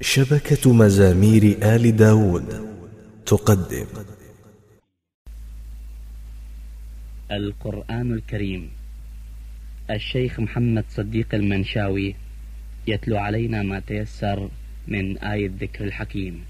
شبكة مزامير آل داود تقدم. القرآن الكريم. الشيخ محمد صديق المنشاوي يتلو علينا ما تيسر من آية الذكر الحكيم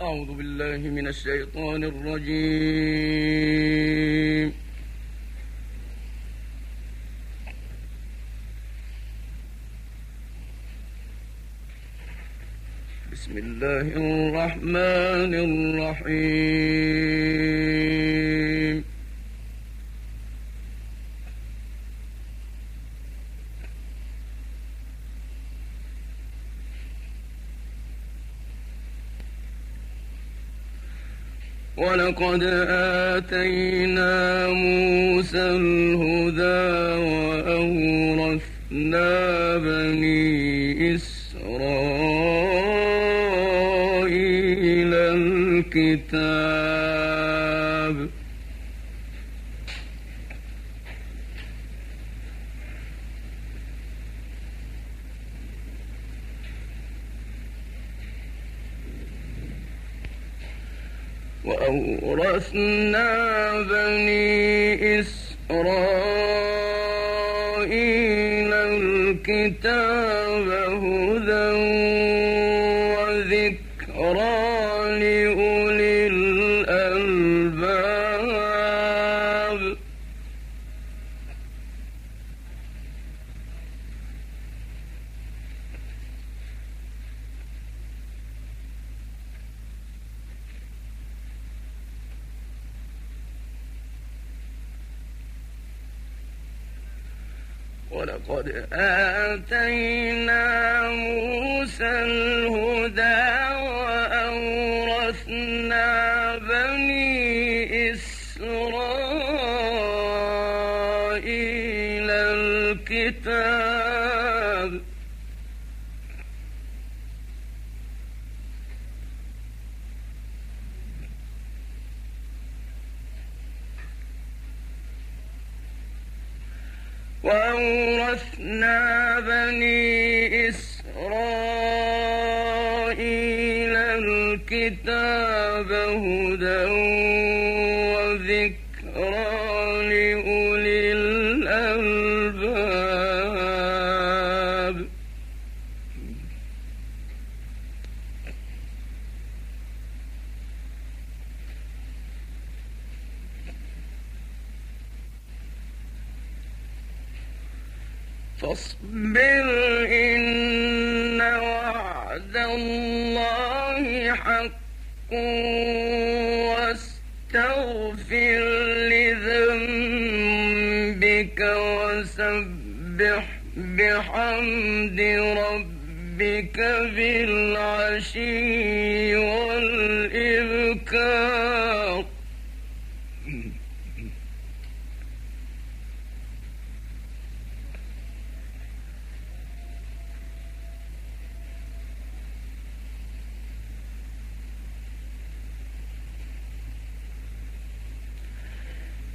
أعوذ بالله من الشيطان الرجيم. بسم الله الرحمن الرحيم. ولقد آتينا موسى الهدى وأورثنا بني إسرائيل الكتاب وأورثنا بني إسرائيل الكتاب هدى وذكرى لأولي الألباب. ولقد آتينا إسرائيل الكتاب هدى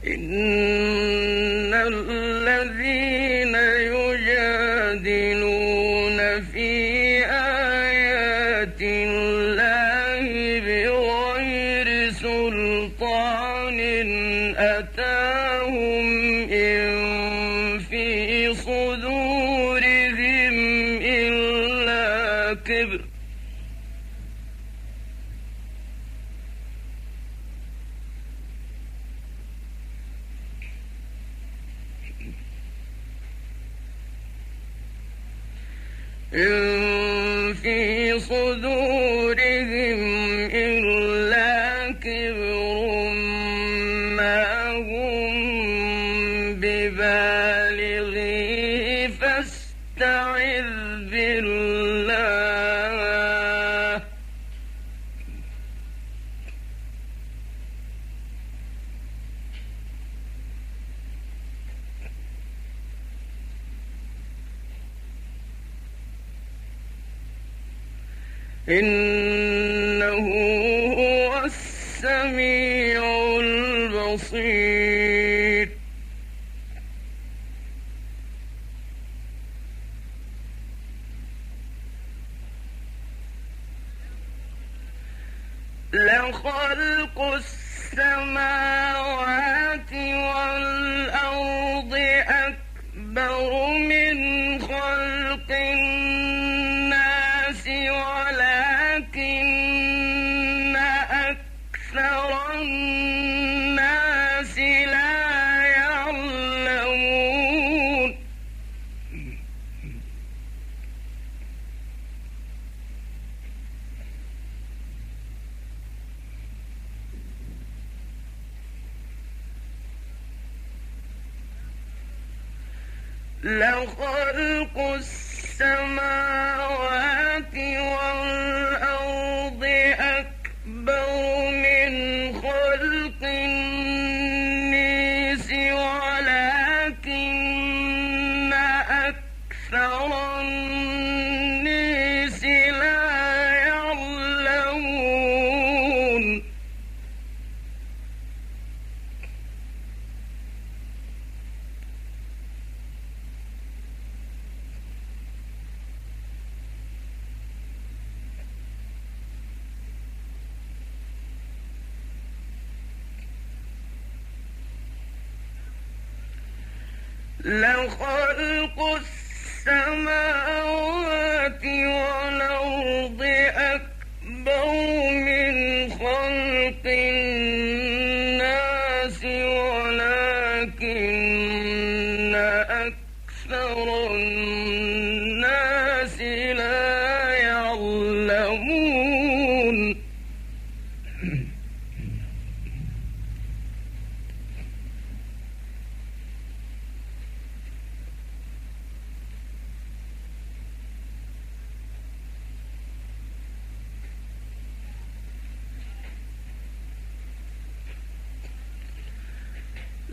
إن الدين لخلق السماوات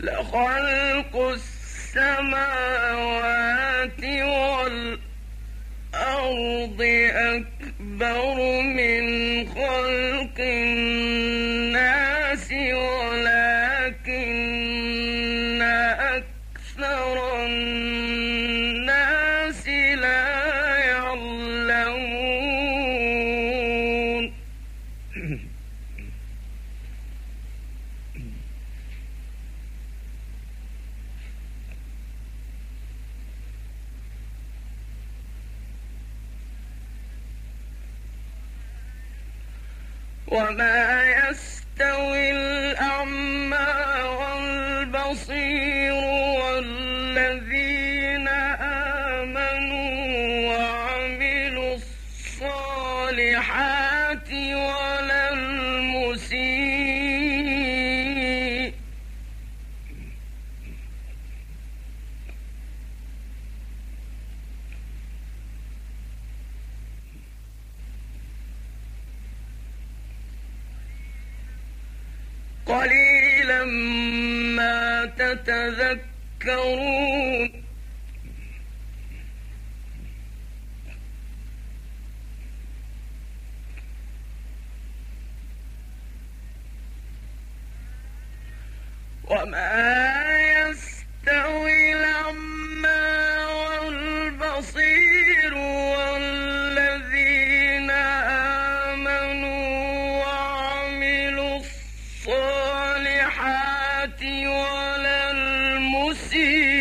لخلق السماوات والأرض أكبر من خلق يذكرون see.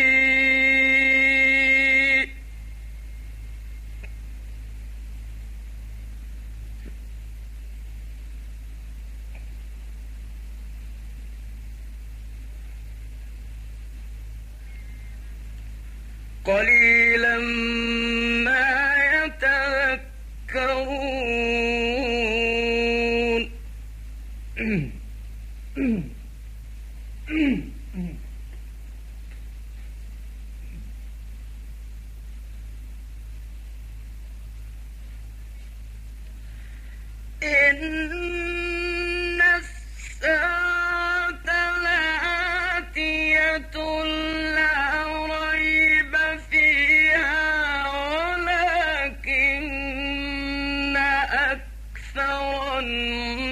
ظنوا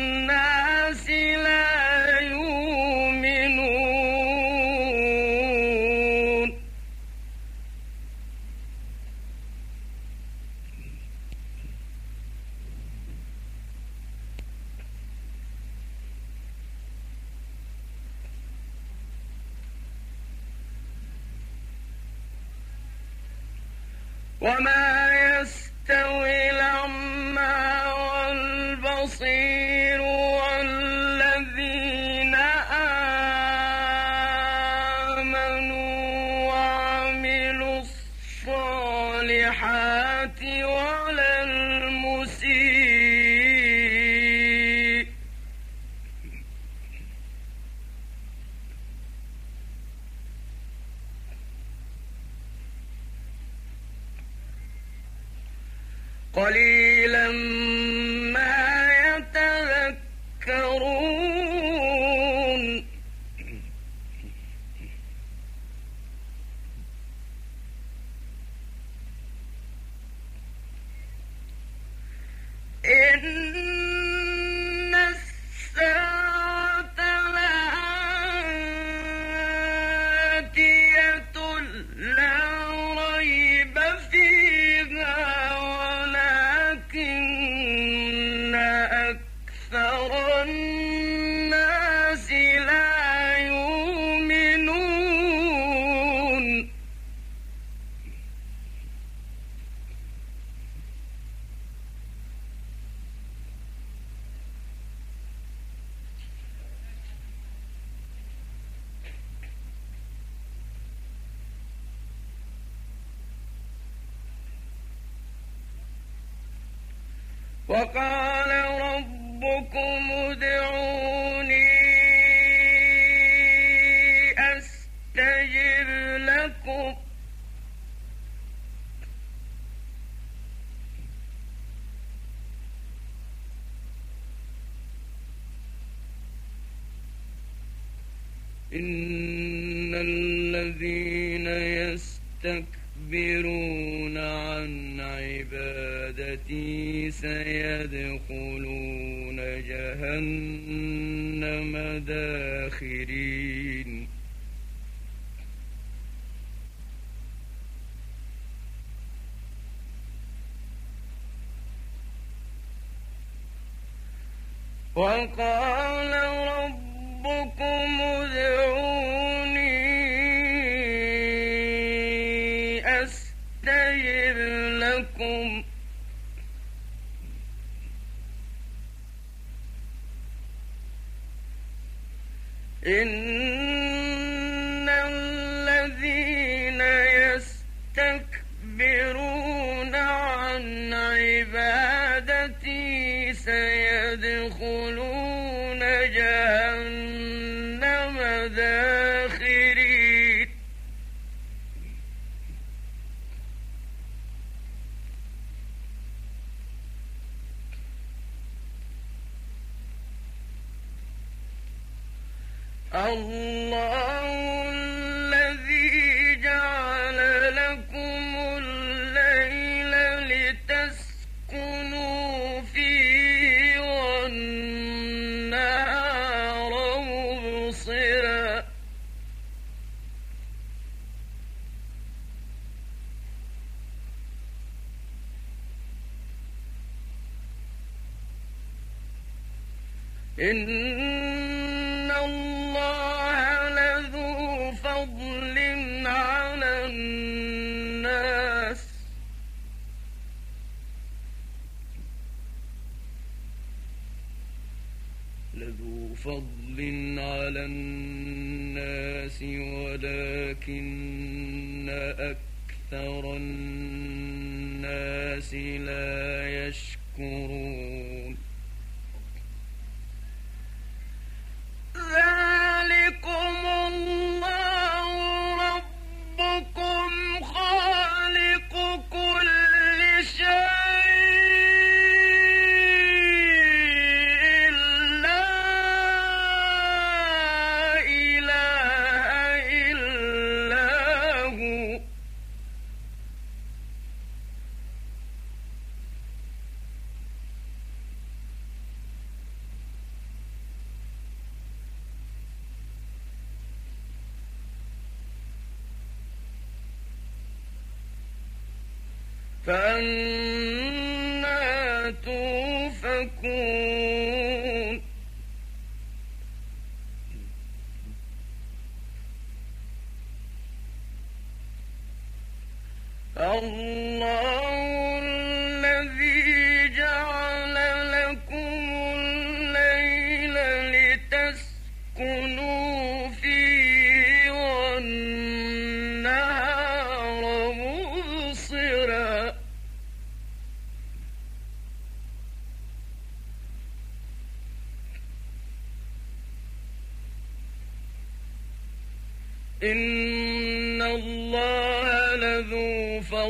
قليلا وقال ربكم ادعوني أستجب لكم. إن الذين يستكبرون سيدخلون جهنم داخرين. وقال ربكم ادعوني إن إن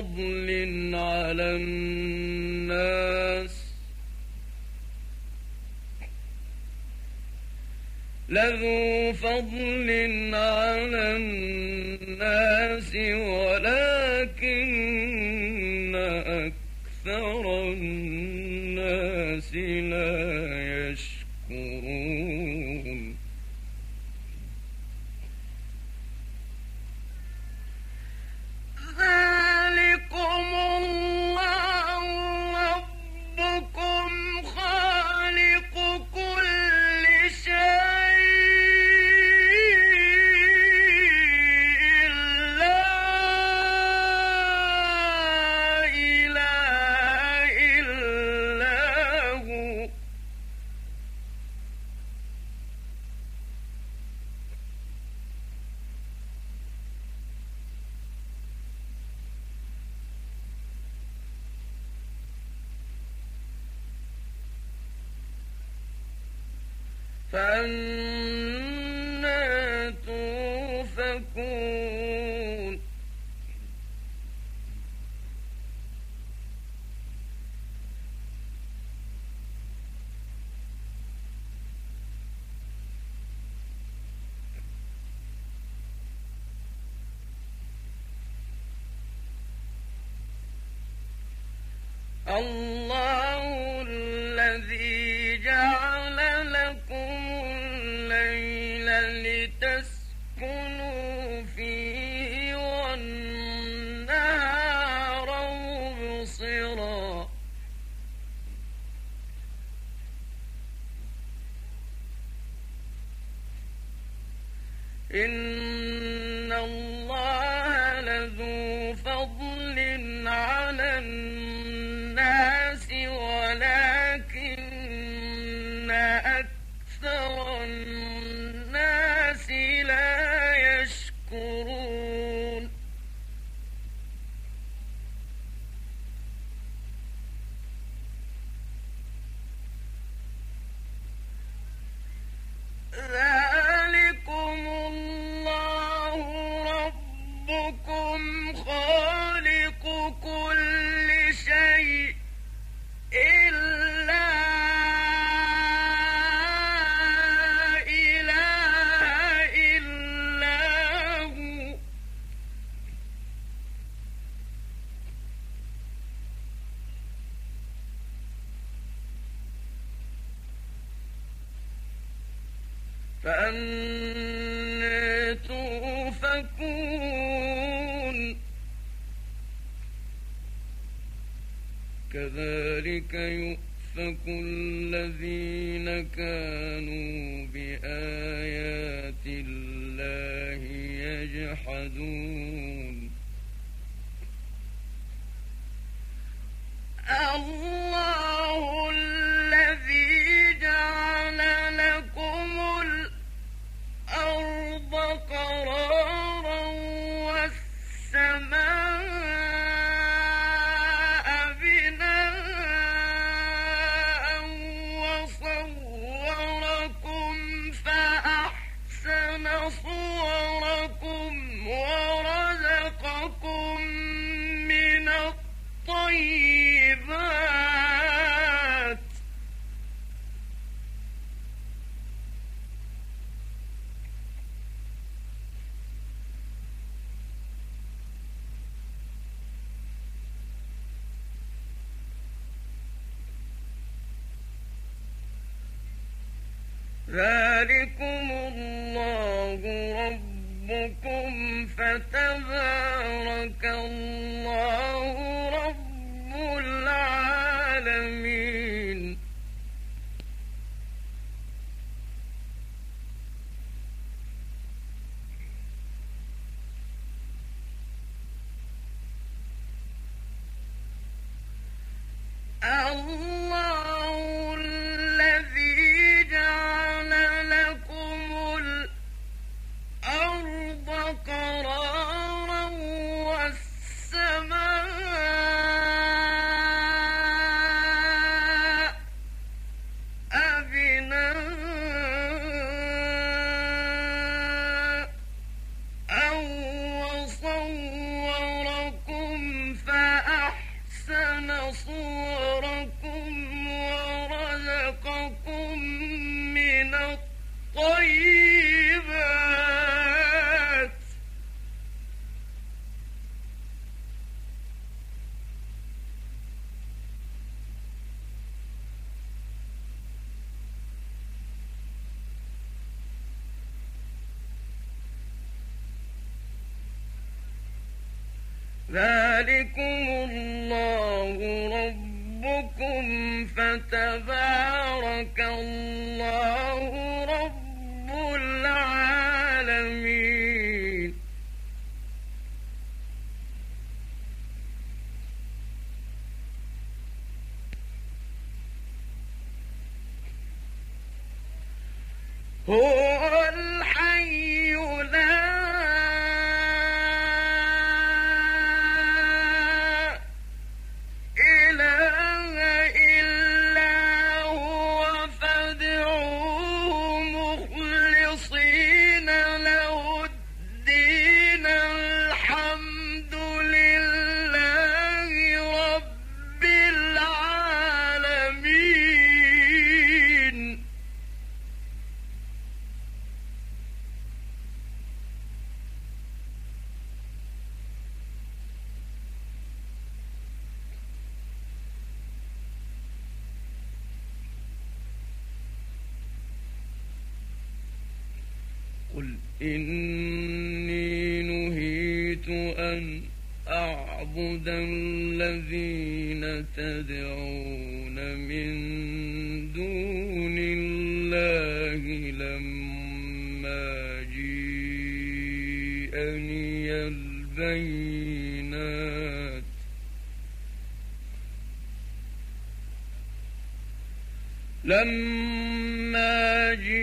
فضل على الناس. لذو فضل على الناس ولكن أكثر الناس لا الله Oh, ربكم فتبارك الله رب العالمين. الطيبات جيءني البينات لما جيءني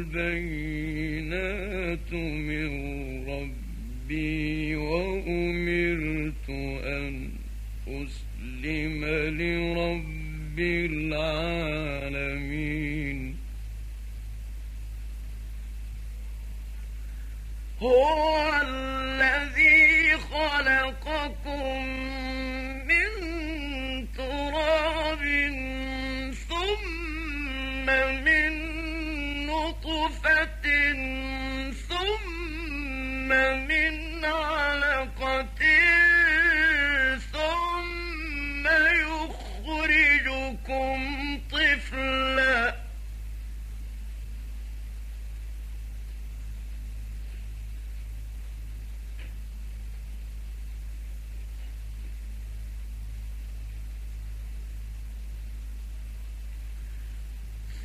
البينات من ربي وأمرت أن أسلم لرب العالمين. هو الذي خلقكم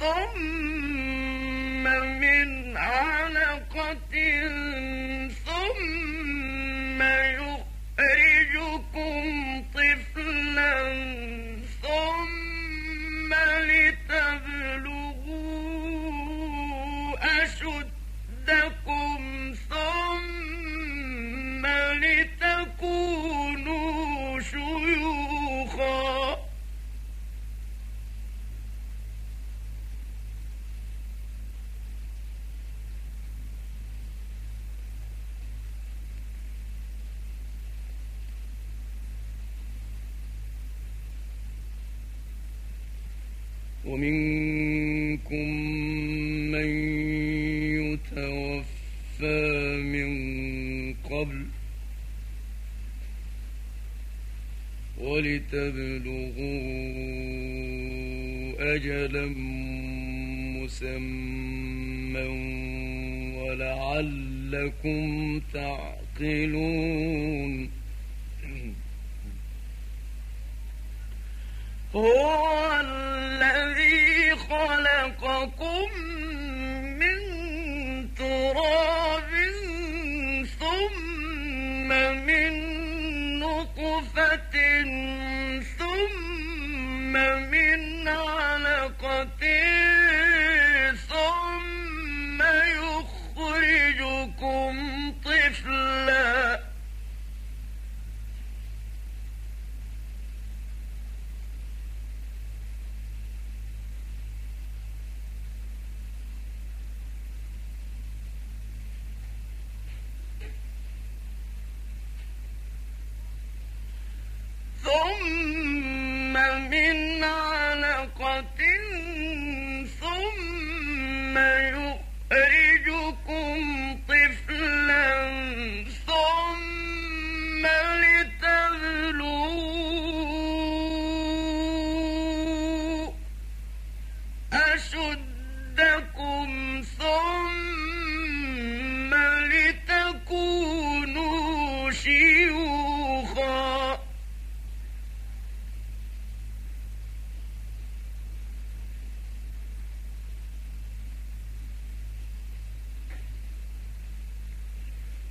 ثم من علقة ثم ومنكم من يتوفى من قبل ولتبلغوا أجلا مسمى ولعلكم تعقلون. هو خلقكم من تراب ثم من نطفة ثم من علقة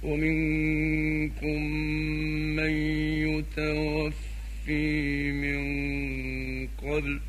ومنكم من يتوفي من قبل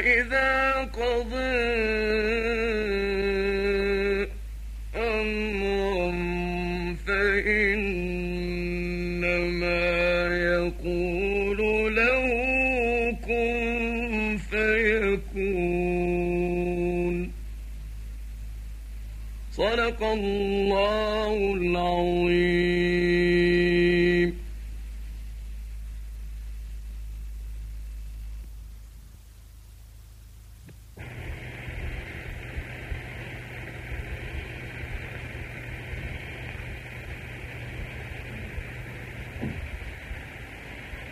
فإذا قضى أمرا فإنما يقول له كن فيكون. صدق الله العظيم.